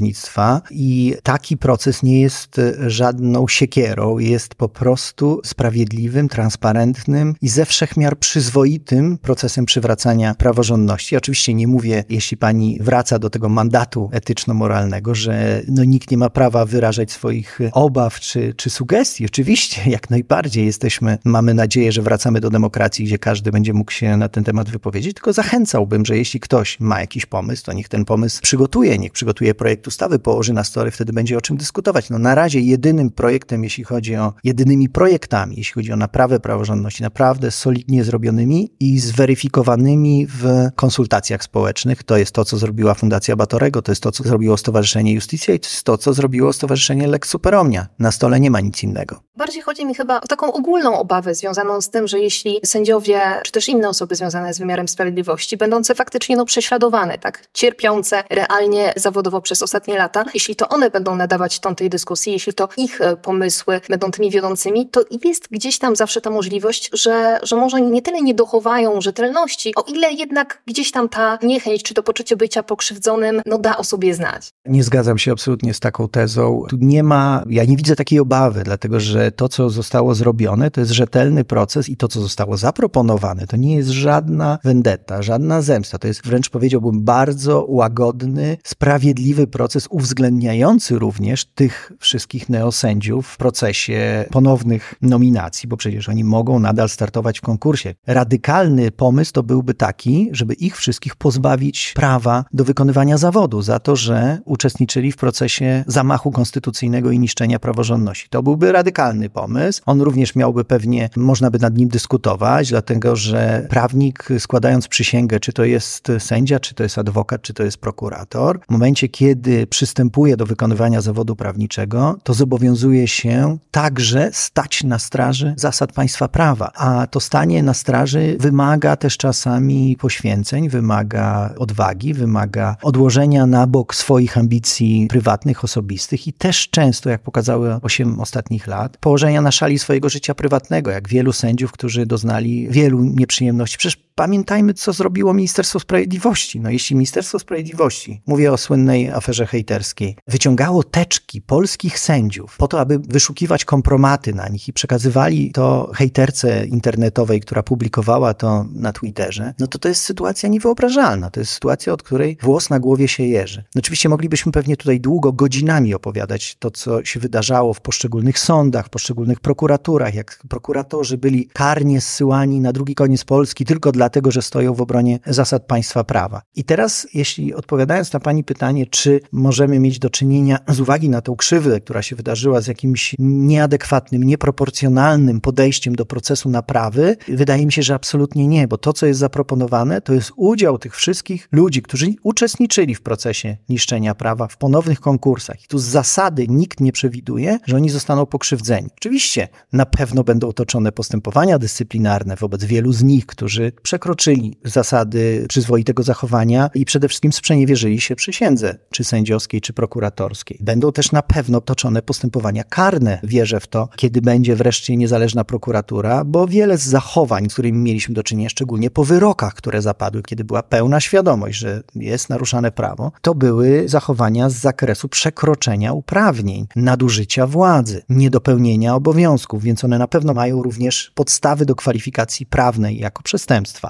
i taki proces nie jest żadną siekierą, jest po prostu sprawiedliwym, transparentnym i ze wszechmiar przyzwoitym procesem przywracania praworządności. Oczywiście nie mówię, jeśli pani wraca do tego mandatu etyczno-moralnego, że no, nikt nie ma prawa wyrażać swoich obaw czy, czy sugestii. Oczywiście, <laughs> jak najbardziej jesteśmy, mamy nadzieję, że wracamy do demokracji, gdzie każdy będzie mógł się na ten temat wypowiedzieć, tylko zachęcałbym, że jeśli ktoś ma jakiś pomysł, to niech ten pomysł przygotuje, niech przygotuje projekt ustawy położy na stole, wtedy będzie o czym dyskutować. No na razie jedynym projektem, jeśli chodzi o, jedynymi projektami, jeśli chodzi o naprawę praworządności, naprawdę solidnie zrobionymi i zweryfikowanymi w konsultacjach społecznych, to jest to, co zrobiła Fundacja Batorego, to jest to, co zrobiło Stowarzyszenie Justicja i to jest to, co zrobiło Stowarzyszenie Lex Superomnia. Na stole nie ma nic innego. Bardziej chodzi mi chyba o taką ogólną obawę związaną z tym, że jeśli sędziowie, czy też inne osoby związane z wymiarem sprawiedliwości, będące faktycznie no, prześladowane, tak, cierpiące realnie zawodowo przez ostatnie lata, jeśli to one będą nadawać ton tej dyskusji, jeśli to ich e, pomysły będą tymi wiodącymi, to jest gdzieś tam zawsze ta możliwość, że, że może nie tyle nie dochowają rzetelności, o ile jednak gdzieś tam ta niechęć, czy to poczucie bycia pokrzywdzonym, no da o sobie znać. Nie zgadzam się absolutnie z taką tezą. Tu nie ma, ja nie widzę takiej obawy, dlatego że to, co zostało zrobione, to jest rzetelny proces i to, co zostało zaproponowane, to nie jest żadna vendetta, żadna zemsta. To jest wręcz powiedziałbym bardzo łagodny, sprawiedliwy proces uwzględniający również tych wszystkich neosędziów w procesie ponownych nominacji, bo przecież oni mogą nadal startować w konkursie. Radykalny pomysł to byłby taki, żeby ich wszystkich pozbawić prawa do wykonywania zawodu za to, że uczestniczyli w procesie zamachu konstytucyjnego i niszczenia praworządności. To byłby radykalny pomysł. On również miałby pewnie, można by nad nim dyskutować, dlatego że prawnik składając przysięgę, czy to jest sędzia, czy to jest adwokat, czy to jest prokurator, w momencie, kiedy przystępuje do wykonywania zawodu prawniczego, to zobowiązuje się także stać na straży zasad państwa prawa. A to stanie na straży wymaga też czasami poświęceń, wymaga odwagi, wymaga odłożenia na bok swoich ambicji prywatnych, osobistych i też często, jak pokazały 8 ostatnich lat, położenia na szali swojego życia prywatnego, jak wielu sędziów, którzy doznali wielu nieprzyjemności. Przecież pamiętajmy, co zrobiło Ministerstwo Sprawiedliwości. No jeśli Ministerstwo Sprawiedliwości, mówię o słynnej aferze hejterskiej, wyciągało teczki polskich sędziów po to, aby wyszukiwać kompromaty na nich i przekazywali to hejterce internetowej, która publikowała to na Twitterze, no to to jest sytuacja niewyobrażalna. To jest sytuacja, od której włos na głowie się jeży. No oczywiście moglibyśmy pewnie tutaj długo, godzinami opowiadać to, co się wydarzało w poszczególnych sądach, w poszczególnych prokuraturach, jak prokuratorzy byli karnie zsyłani na drugi koniec Polski tylko dlatego, że stoją w obronie zasad państwa prawa. I teraz, jeśli odpowiadając na Pani pytanie, czy możemy mieć do czynienia z uwagi na tą krzywdę, która się wydarzyła z jakimś nieadekwatnym, nieproporcjonalnym podejściem do procesu naprawy, wydaje mi się, że absolutnie nie, bo to, co jest zaproponowane, to jest udział tych wszystkich ludzi, którzy uczestniczyli w procesie niszczenia prawa w ponownych konkursach. I tu z zasady nikt nie przewiduje, że oni zostaną pokrzywdzeni. Oczywiście na pewno będą toczone postępowania dyscyplinarne wobec wielu z nich, którzy przekroczyli zasady przyzwoitego zachowania i przede wszystkim sprzeniewierzyli się przysiędze, czy sędziowskiej, czy prokuratorskiej. Będą też na pewno toczone postępowania karne, wierzę w to, kiedy będzie wreszcie niezależna prokuratura, bo wiele z zachowań, z którymi mieliśmy do czynienia, szczególnie po wyrokach, które zapadły, kiedy była pełna świadomość, że jest naruszane prawo, to były zachowania z zakresu przekroczenia uprawnień, nadużycia władzy, niedopełnienia obowiązków, więc one na pewno mają również podstawy do kwalifikacji prawnej jako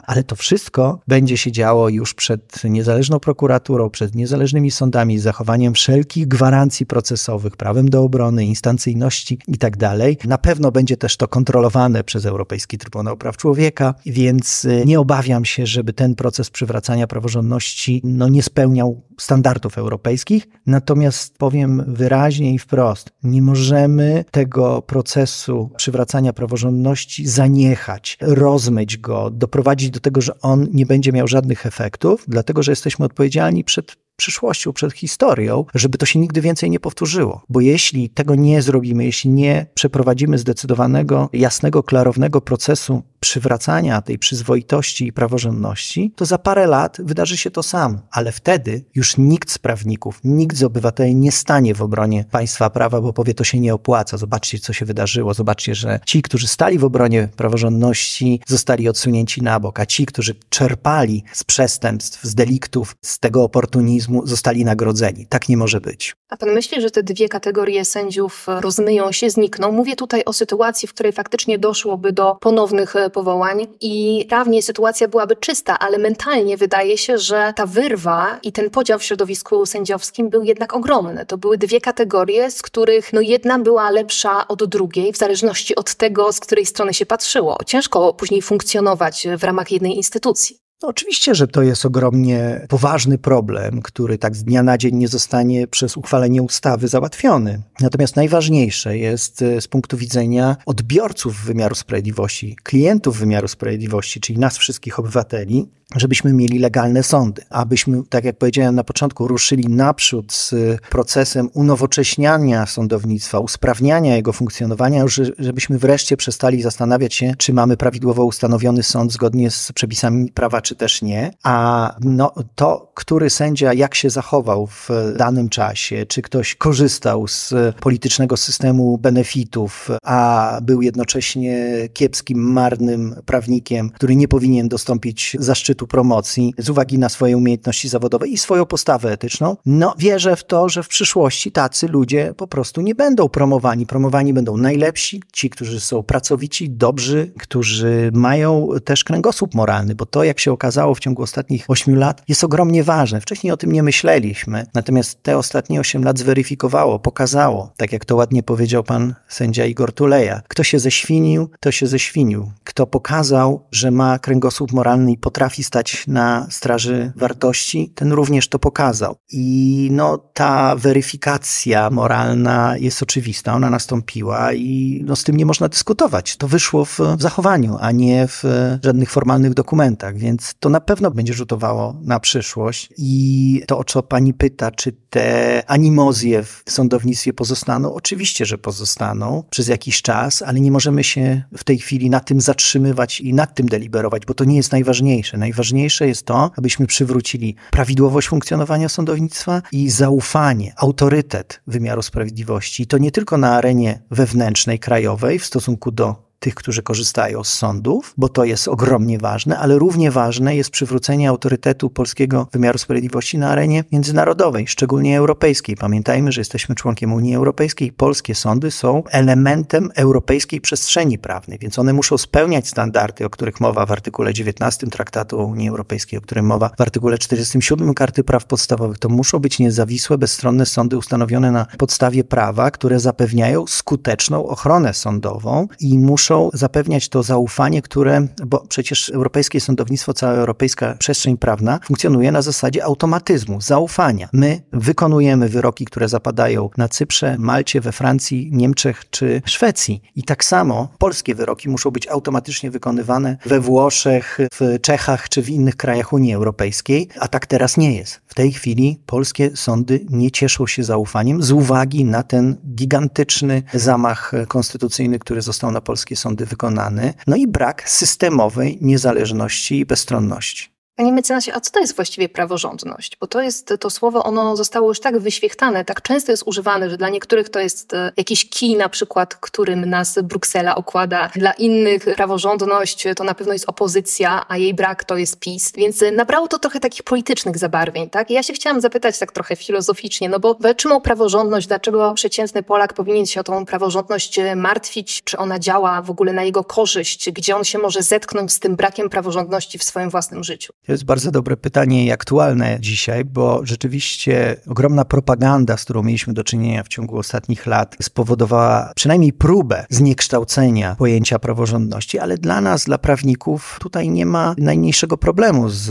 Ale to wszystko będzie się działo już przed niezależną prokuraturą, przed niezależnymi sądami, z zachowaniem wszelkich gwarancji procesowych, prawem do obrony, instancyjności itd. Tak na pewno będzie też to kontrolowane przez Europejski Trybunał Praw Człowieka, więc y, nie obawiam się, żeby ten proces przywracania praworządności no, nie spełniał standardów europejskich. Natomiast powiem wyraźnie i wprost, nie możemy tego procesu przywracania praworządności zaniechać, rozmyć go, doprowadzić do tego, że on nie będzie miał żadnych efektów, dlatego że jesteśmy odpowiedzialni przed przyszłością, przed historią, żeby to się nigdy więcej nie powtórzyło. Bo jeśli tego nie zrobimy, jeśli nie przeprowadzimy zdecydowanego, jasnego, klarownego procesu przywracania tej przyzwoitości i praworządności, to za parę lat wydarzy się to sam. Ale wtedy już nikt z prawników, nikt z obywateli nie stanie w obronie państwa prawa, bo powie, to się nie opłaca. Zobaczcie, co się wydarzyło. Zobaczcie, że ci, którzy stali w obronie praworządności, zostali odsunięci na bok, a ci, którzy czerpali z przestępstw, z deliktów, z tego oportunizmu, zostali nagrodzeni. Tak nie może być. A pan myśli, że te dwie kategorie sędziów rozmyją się, znikną? Mówię tutaj o sytuacji, w której faktycznie doszłoby do ponownych powołań i prawnie sytuacja byłaby czysta, ale mentalnie wydaje się, że ta wyrwa i ten podział w środowisku sędziowskim był jednak ogromny. To były dwie kategorie, z których no jedna była lepsza od drugiej, w zależności od tego, z której strony się patrzyło. Ciężko później funkcjonować w ramach jednej instytucji. No oczywiście, że to jest ogromnie poważny problem, który tak z dnia na dzień nie zostanie przez uchwalenie ustawy załatwiony. Natomiast najważniejsze jest e, z punktu widzenia odbiorców wymiaru sprawiedliwości, klientów wymiaru sprawiedliwości, czyli nas wszystkich obywateli, żebyśmy mieli legalne sądy, abyśmy, tak jak powiedziałem na początku, ruszyli naprzód z procesem unowocześniania sądownictwa, usprawniania jego funkcjonowania, żebyśmy wreszcie przestali zastanawiać się, czy mamy prawidłowo ustanowiony sąd zgodnie z przepisami prawa, czy też nie. A no, to, który sędzia jak się zachował w danym czasie, czy ktoś korzystał z politycznego systemu benefitów, a był jednocześnie kiepskim, marnym prawnikiem, który nie powinien dostąpić zaszczytu promocji z uwagi na swoje umiejętności zawodowe i swoją postawę etyczną, no wierzę w to, że w przyszłości tacy ludzie po prostu nie będą promowani. Promowani będą najlepsi, ci, którzy są pracowici, dobrzy, którzy mają też kręgosłup moralny, bo to, jak się okazało w ciągu ostatnich ośmiu lat, jest ogromnie ważne. Wcześniej o tym nie myśleliśmy, natomiast te ostatnie osiem lat zweryfikowało, pokazało, tak jak to ładnie powiedział pan sędzia Igor Tuleja. Kto się ześwinił, to się ześwinił. Kto pokazał, że ma kręgosłup moralny i potrafi stać na straży wartości, ten również to pokazał. I no, ta weryfikacja moralna jest oczywista, ona nastąpiła i no, z tym nie można dyskutować. To wyszło w, w zachowaniu, a nie w żadnych formalnych dokumentach, więc to na pewno będzie rzutowało na przyszłość. I to, o co pani pyta, czy te animozje w sądownictwie pozostaną? Oczywiście, że pozostaną przez jakiś czas, ale nie możemy się w tej chwili na tym zatrzymywać i nad tym deliberować, bo to nie jest najważniejsze. Najważniejsze jest to, abyśmy przywrócili prawidłowość funkcjonowania sądownictwa i zaufanie, autorytet wymiaru sprawiedliwości. I to nie tylko na arenie wewnętrznej, krajowej w stosunku do tych, którzy korzystają z sądów, bo to jest ogromnie ważne, ale równie ważne jest przywrócenie autorytetu polskiego wymiaru sprawiedliwości na arenie międzynarodowej, szczególnie europejskiej. Pamiętajmy, że jesteśmy członkiem Unii Europejskiej i polskie sądy są elementem europejskiej przestrzeni prawnej, więc one muszą spełniać standardy, o których mowa w artykule 19 Traktatu o Unii Europejskiej, o którym mowa w artykule 47 Karty Praw Podstawowych. To muszą być niezawisłe, bezstronne sądy ustanowione na podstawie prawa, które zapewniają skuteczną ochronę sądową i muszą muszą zapewniać to zaufanie, które, bo przecież europejskie sądownictwo, cała europejska przestrzeń prawna funkcjonuje na zasadzie automatyzmu, zaufania. My wykonujemy wyroki, które zapadają na Cyprze, Malcie, we Francji, Niemczech czy Szwecji. I tak samo polskie wyroki muszą być automatycznie wykonywane we Włoszech, w Czechach czy w innych krajach Unii Europejskiej, a tak teraz nie jest. W tej chwili polskie sądy nie cieszą się zaufaniem z uwagi na ten gigantyczny zamach konstytucyjny, który został na polskie sądy wykonany, no i brak systemowej niezależności i bezstronności. Panie mecenasie, a co to jest właściwie praworządność? Bo to jest to słowo, ono zostało już tak wyświechtane, tak często jest używane, że dla niektórych to jest e, jakiś kij na przykład, którym nas Bruksela okłada. Dla innych praworządność to na pewno jest opozycja, a jej brak to jest PiS. Więc e, nabrało to trochę takich politycznych zabarwień, tak? I ja się chciałam zapytać tak trochę filozoficznie, no bo czym o praworządność? Dlaczego przeciętny Polak powinien się o tą praworządność e, martwić? Czy ona działa w ogóle na jego korzyść? Gdzie on się może zetknąć z tym brakiem praworządności w swoim własnym życiu? To jest bardzo dobre pytanie i aktualne dzisiaj, bo rzeczywiście ogromna propaganda, z którą mieliśmy do czynienia w ciągu ostatnich lat, spowodowała przynajmniej próbę zniekształcenia pojęcia praworządności, ale dla nas, dla prawników, tutaj nie ma najmniejszego problemu z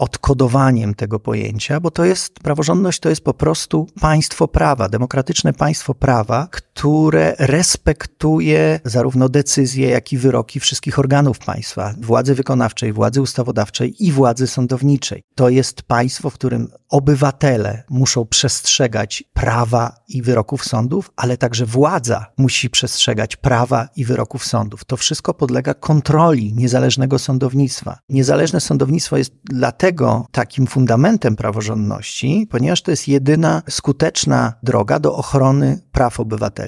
odkodowaniem tego pojęcia, bo to jest praworządność, to jest po prostu państwo prawa, demokratyczne państwo prawa, które respektuje zarówno decyzje, jak i wyroki wszystkich organów państwa, władzy wykonawczej, władzy ustawodawczej i władzy sądowniczej. To jest państwo, w którym obywatele muszą przestrzegać prawa i wyroków sądów, ale także władza musi przestrzegać prawa i wyroków sądów. To wszystko podlega kontroli niezależnego sądownictwa. Niezależne sądownictwo jest dlatego takim fundamentem praworządności, ponieważ to jest jedyna skuteczna droga do ochrony praw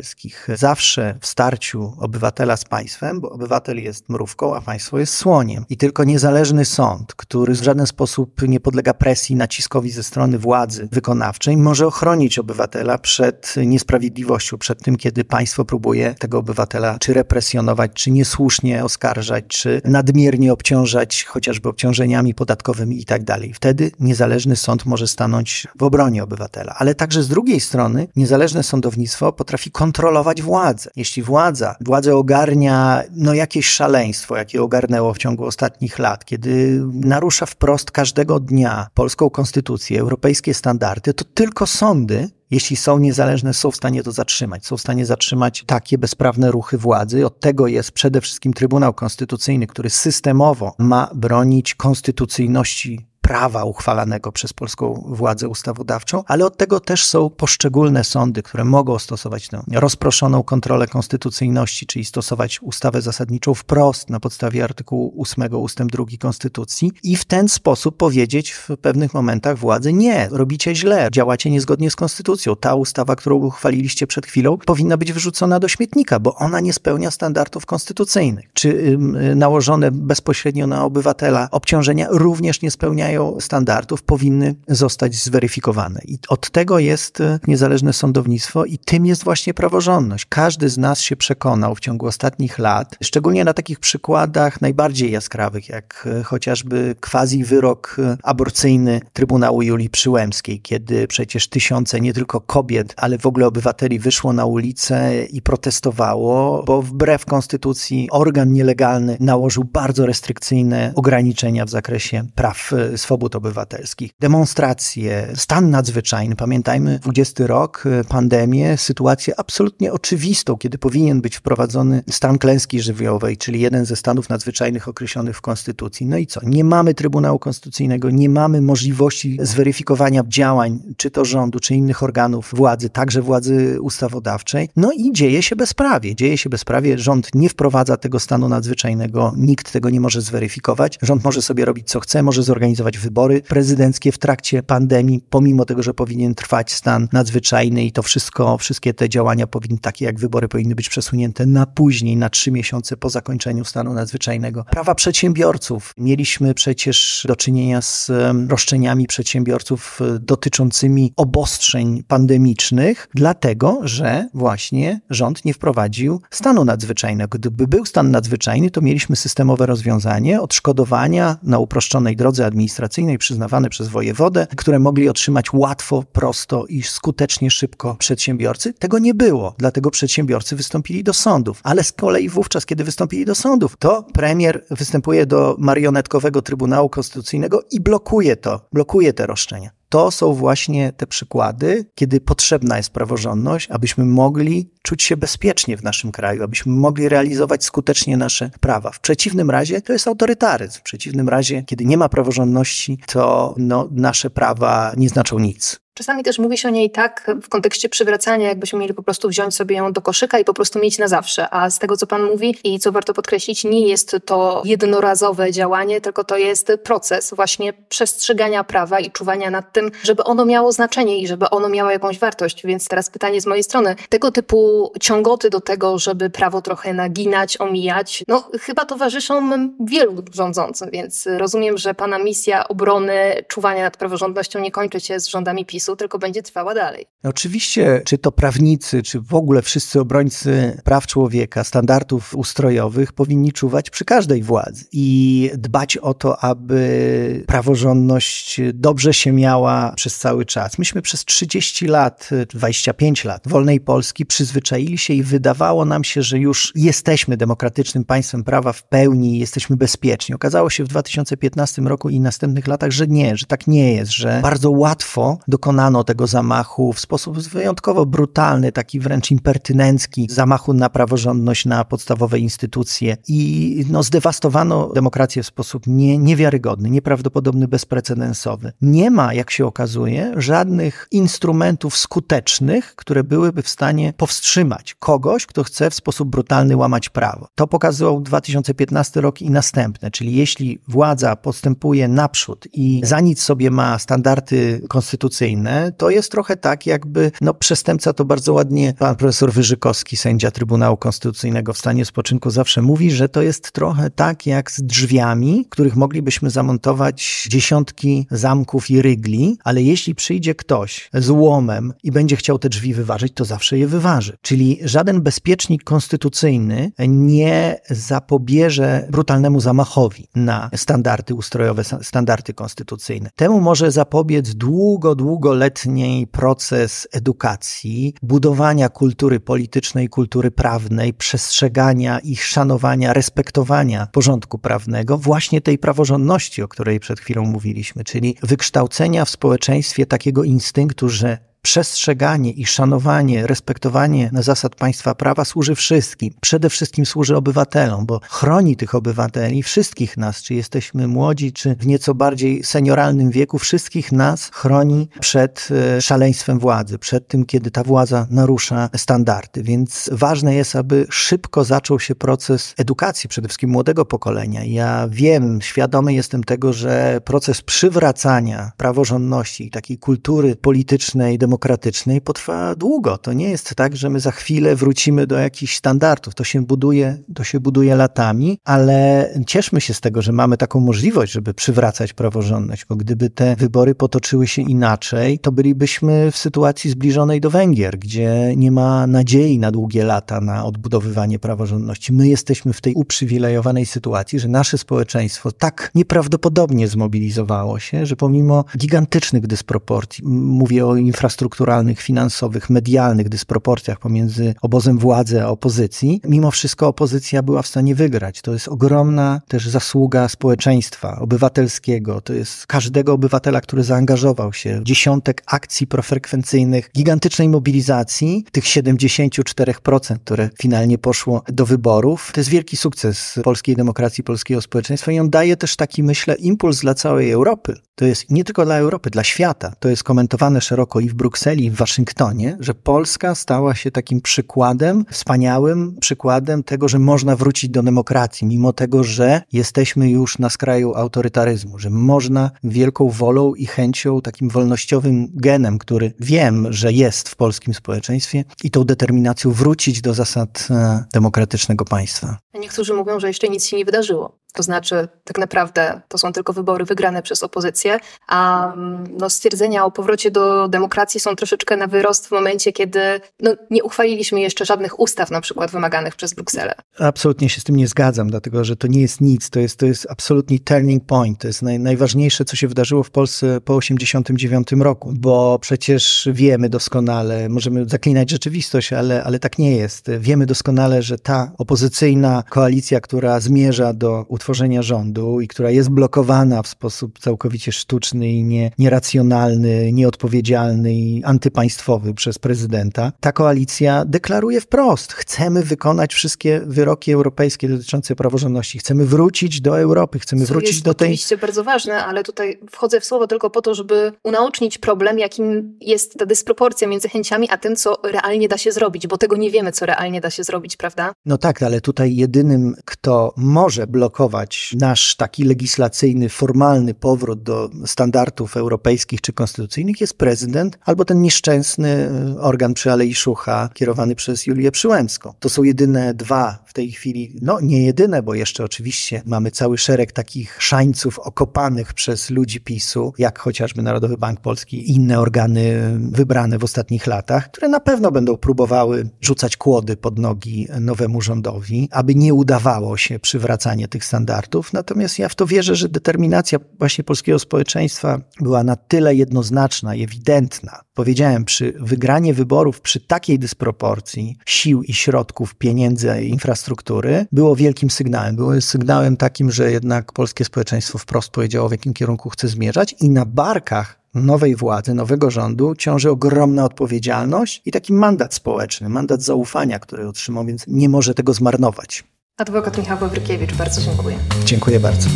obywatelskich. Zawsze w starciu obywatela z państwem, bo obywatel jest mrówką, a państwo jest słoniem. I tylko niezależny sąd, który w żaden sposób nie podlega presji, naciskowi ze strony władzy wykonawczej, może ochronić obywatela przed niesprawiedliwością, przed tym, kiedy państwo próbuje tego obywatela czy represjonować, czy niesłusznie oskarżać, czy nadmiernie obciążać, chociażby obciążeniami podatkowymi i tak dalej. Wtedy niezależny sąd może stanąć w obronie obywatela. Ale także z drugiej strony niezależne sądownictwo potrafi kontrolować władzę. Jeśli władza, władzę ogarnia no jakieś szaleństwo, jakie ogarnęło w ciągu ostatnich lat, kiedy narusza wprost każdego dnia polską konstytucję, europejskie standardy, to tylko sądy jeśli są niezależne, są w stanie to zatrzymać. Są w stanie zatrzymać takie bezprawne ruchy władzy. Od tego jest przede wszystkim Trybunał Konstytucyjny, który systemowo ma bronić konstytucyjności prawa uchwalanego przez polską władzę ustawodawczą, ale od tego też są poszczególne sądy, które mogą stosować tę rozproszoną kontrolę konstytucyjności, czyli stosować ustawę zasadniczą wprost na podstawie artykułu 8 ustęp 2 Konstytucji i w ten sposób powiedzieć w pewnych momentach władzy nie, robicie źle, działacie niezgodnie z konstytucją. Ta ustawa, którą uchwaliliście przed chwilą, powinna być wyrzucona do śmietnika, bo ona nie spełnia standardów konstytucyjnych. Czy nałożone bezpośrednio na obywatela obciążenia również nie spełniają standardów, powinny zostać zweryfikowane. I od tego jest e, niezależne sądownictwo i tym jest właśnie praworządność. Każdy z nas się przekonał w ciągu ostatnich lat, szczególnie na takich przykładach najbardziej jaskrawych, jak e, chociażby quasi wyrok e, aborcyjny Trybunału Julii Przyłębskiej, kiedy przecież tysiące nie tylko kobiet, ale w ogóle obywateli wyszło na ulicę i protestowało, bo wbrew konstytucji organ nielegalny nałożył bardzo restrykcyjne ograniczenia w zakresie praw swobód obywatelskich. Demonstracje, stan nadzwyczajny, pamiętajmy 20 rok, y, pandemię, sytuację absolutnie oczywistą, kiedy powinien być wprowadzony stan klęski żywiołowej, czyli jeden ze stanów nadzwyczajnych określonych w Konstytucji. No i co? Nie mamy Trybunału Konstytucyjnego, nie mamy możliwości zweryfikowania działań, czy to rządu, czy innych organów władzy, także władzy ustawodawczej. No i dzieje się bezprawie. Dzieje się bezprawie. Rząd nie wprowadza tego stanu nadzwyczajnego, nikt tego nie może zweryfikować. Rząd może sobie robić co chce, może zorganizować wybory prezydenckie w trakcie pandemii, pomimo tego, że powinien trwać stan nadzwyczajny i to wszystko, wszystkie te działania powinny, takie jak wybory, powinny być przesunięte na później, na trzy miesiące po zakończeniu stanu nadzwyczajnego. Prawa przedsiębiorców. Mieliśmy przecież do czynienia z roszczeniami przedsiębiorców e, dotyczącymi obostrzeń pandemicznych, dlatego, że właśnie rząd nie wprowadził stanu nadzwyczajnego. Gdyby był stan nadzwyczajny, to mieliśmy systemowe rozwiązanie odszkodowania na uproszczonej drodze administracyjnej administracyjnej przyznawane przez wojewodę, które mogli otrzymać łatwo, prosto i skutecznie, szybko przedsiębiorcy. Tego nie było, dlatego przedsiębiorcy wystąpili do sądów. Ale z kolei wówczas, kiedy wystąpili do sądów, to premier występuje do marionetkowego Trybunału Konstytucyjnego i blokuje to, blokuje te roszczenia to są właśnie te przykłady, kiedy potrzebna jest praworządność, abyśmy mogli czuć się bezpiecznie w naszym kraju, abyśmy mogli realizować skutecznie nasze prawa. W przeciwnym razie to jest autorytaryzm. W przeciwnym razie, kiedy nie ma praworządności, to no, nasze prawa nie znaczą nic. Czasami też mówi się o niej tak w kontekście przywracania, jakbyśmy mieli po prostu wziąć sobie ją do koszyka i po prostu mieć na zawsze. A z tego, co Pan mówi i co warto podkreślić, nie jest to jednorazowe działanie, tylko to jest proces właśnie przestrzegania prawa i czuwania nad tym, żeby ono miało znaczenie i żeby ono miało jakąś wartość. Więc teraz pytanie z mojej strony. Tego typu ciągoty do tego, żeby prawo trochę naginać, omijać, no chyba towarzyszą wielu rządzącym, więc rozumiem, że Pana misja obrony, czuwania nad praworządnością nie kończy się z rządami PiS PiSu, tylko będzie trwała dalej. Oczywiście, czy to prawnicy, czy w ogóle wszyscy obrońcy praw człowieka, standardów ustrojowych powinni czuwać przy każdej władzy i dbać o to, aby praworządność dobrze się miała przez cały czas. Myśmy przez 30 lat, 25 lat wolnej Polski przyzwyczaili się i wydawało nam się, że już jesteśmy demokratycznym państwem prawa w pełni, jesteśmy bezpieczni. Okazało się w 2015 roku i następnych latach, że nie, że tak nie jest, że bardzo łatwo dokonać dokonano tego zamachu w sposób wyjątkowo brutalny, taki wręcz impertynencki, zamachu na praworządność, na podstawowe instytucje i no, zdewastowano demokrację w sposób nie, niewiarygodny, nieprawdopodobny, bezprecedensowy. Nie ma, jak się okazuje, żadnych instrumentów skutecznych, które byłyby w stanie powstrzymać kogoś, kto chce w sposób brutalny łamać prawo. To pokazywał 2015 rok i następne, czyli jeśli władza postępuje naprzód i za nic sobie ma standardy konstytucyjne, to jest trochę tak, jakby no, przestępca to bardzo ładnie pan profesor Wyżykowski, sędzia Trybunału Konstytucyjnego w stanie spoczynku zawsze mówi, że to jest trochę tak jak z drzwiami, których moglibyśmy zamontować dziesiątki zamków i rygli, ale jeśli przyjdzie ktoś z łomem i będzie chciał te drzwi wyważyć, to zawsze je wyważy. Czyli żaden bezpiecznik konstytucyjny nie zapobierze brutalnemu zamachowi na standardy ustrojowe, standardy konstytucyjne. Temu może zapobiec długo, długo długoletni proces edukacji, budowania kultury politycznej, kultury prawnej, przestrzegania ich szanowania, respektowania porządku prawnego, właśnie tej praworządności, o której przed chwilą mówiliśmy, czyli wykształcenia w społeczeństwie takiego instynktu, że przestrzeganie i szanowanie, respektowanie zasad państwa prawa służy wszystkim. Przede wszystkim służy obywatelom, bo chroni tych obywateli, wszystkich nas, czy jesteśmy młodzi, czy w nieco bardziej senioralnym wieku, wszystkich nas chroni przed e, szaleństwem władzy, przed tym, kiedy ta władza narusza standardy. Więc ważne jest, aby szybko zaczął się proces edukacji, przede wszystkim młodego pokolenia. Ja wiem, świadomy jestem tego, że proces przywracania praworządności i takiej kultury politycznej, demokratycznej, demokratycznej potrwa długo. To nie jest tak, że my za chwilę wrócimy do jakichś standardów. To się buduje, to się buduje latami, ale cieszmy się z tego, że mamy taką możliwość, żeby przywracać praworządność, bo gdyby te wybory potoczyły się inaczej, to bylibyśmy w sytuacji zbliżonej do Węgier, gdzie nie ma nadziei na długie lata na odbudowywanie praworządności. My jesteśmy w tej uprzywilejowanej sytuacji, że nasze społeczeństwo tak nieprawdopodobnie zmobilizowało się, że pomimo gigantycznych dysproporcji, mówię o infrastrukturze, strukturalnych, finansowych, medialnych dysproporcjach pomiędzy obozem władzy a opozycji, mimo wszystko opozycja była w stanie wygrać. To jest ogromna też zasługa społeczeństwa obywatelskiego. To jest każdego obywatela, który zaangażował się dziesiątek akcji profrekwencyjnych, gigantycznej mobilizacji, tych 74%, które finalnie poszło do wyborów. To jest wielki sukces polskiej demokracji, polskiego społeczeństwa i on daje też taki, myślę, impuls dla całej Europy. To jest nie tylko dla Europy, dla świata. To jest komentowane szeroko i w Brukseli, Brukseli, w Waszyngtonie, że Polska stała się takim przykładem, wspaniałym przykładem tego, że można wrócić do demokracji, mimo tego, że jesteśmy już na skraju autorytaryzmu, że można wielką wolą i chęcią, takim wolnościowym genem, który wiem, że jest w polskim społeczeństwie i tą determinacją wrócić do zasad e, demokratycznego państwa. Niektórzy mówią, że jeszcze nic się nie wydarzyło. To znaczy, tak naprawdę to są tylko wybory wygrane przez opozycję, a mm, no, stwierdzenia o powrocie do demokracji są troszeczkę na wyrost w momencie, kiedy no, nie uchwaliliśmy jeszcze żadnych ustaw, na przykład wymaganych przez Brukselę. Absolutnie się z tym nie zgadzam, dlatego że to nie jest nic. To jest, to jest absolutnie turning point. To jest naj, najważniejsze, co się wydarzyło w Polsce po 1989 roku, bo przecież wiemy doskonale, możemy zaklinać rzeczywistość, ale, ale tak nie jest. Wiemy doskonale, że ta opozycyjna koalicja, która zmierza do utworzenia rządu i która jest blokowana w sposób całkowicie sztuczny i nie, nieracjonalny, nieodpowiedzialny i antypaństwowy przez prezydenta, ta koalicja deklaruje wprost: chcemy wykonać wszystkie wyroki europejskie dotyczące praworządności, chcemy wrócić do Europy, chcemy co wrócić do tej. To jest bardzo ważne, ale tutaj wchodzę w słowo tylko po to, żeby unaocznić problem, jakim jest ta dysproporcja między chęciami a tym, co realnie da się zrobić, bo tego nie wiemy, co realnie da się zrobić, prawda? No tak, ale tutaj jedynym, kto może blokować nasz taki legislacyjny, formalny powrót do standardów europejskich czy konstytucyjnych jest prezydent albo ten nieszczęsny e, organ przy Alei Szucha kierowany przez Julię Przyłębską. To są jedyne dwa w tej chwili, no nie jedyne, bo jeszcze oczywiście mamy cały szereg takich szańców okopanych przez ludzi PiSu, jak chociażby Narodowy Bank Polski i inne organy wybrane w ostatnich latach, które na pewno będą próbowały rzucać kłody pod nogi nowemu rządowi, aby nie udawało się przywracanie tych standardów standardów. Natomiast ja w to wierzę, że determinacja właśnie polskiego społeczeństwa była na tyle jednoznaczna i ewidentna. Powiedziałem, przy wygranie wyborów, przy takiej dysproporcji sił i środków, pieniędzy i infrastruktury, było wielkim sygnałem. Było sygnałem takim, że jednak polskie społeczeństwo wprost powiedziało, w jakim kierunku chce zmierzać i na barkach nowej władzy, nowego rządu ciąży ogromna odpowiedzialność i taki mandat społeczny, mandat zaufania, który otrzymał, więc nie może tego zmarnować. Adwokat Michał Wawrykiewicz, bardzo dziękuję. Dziękuję bardzo.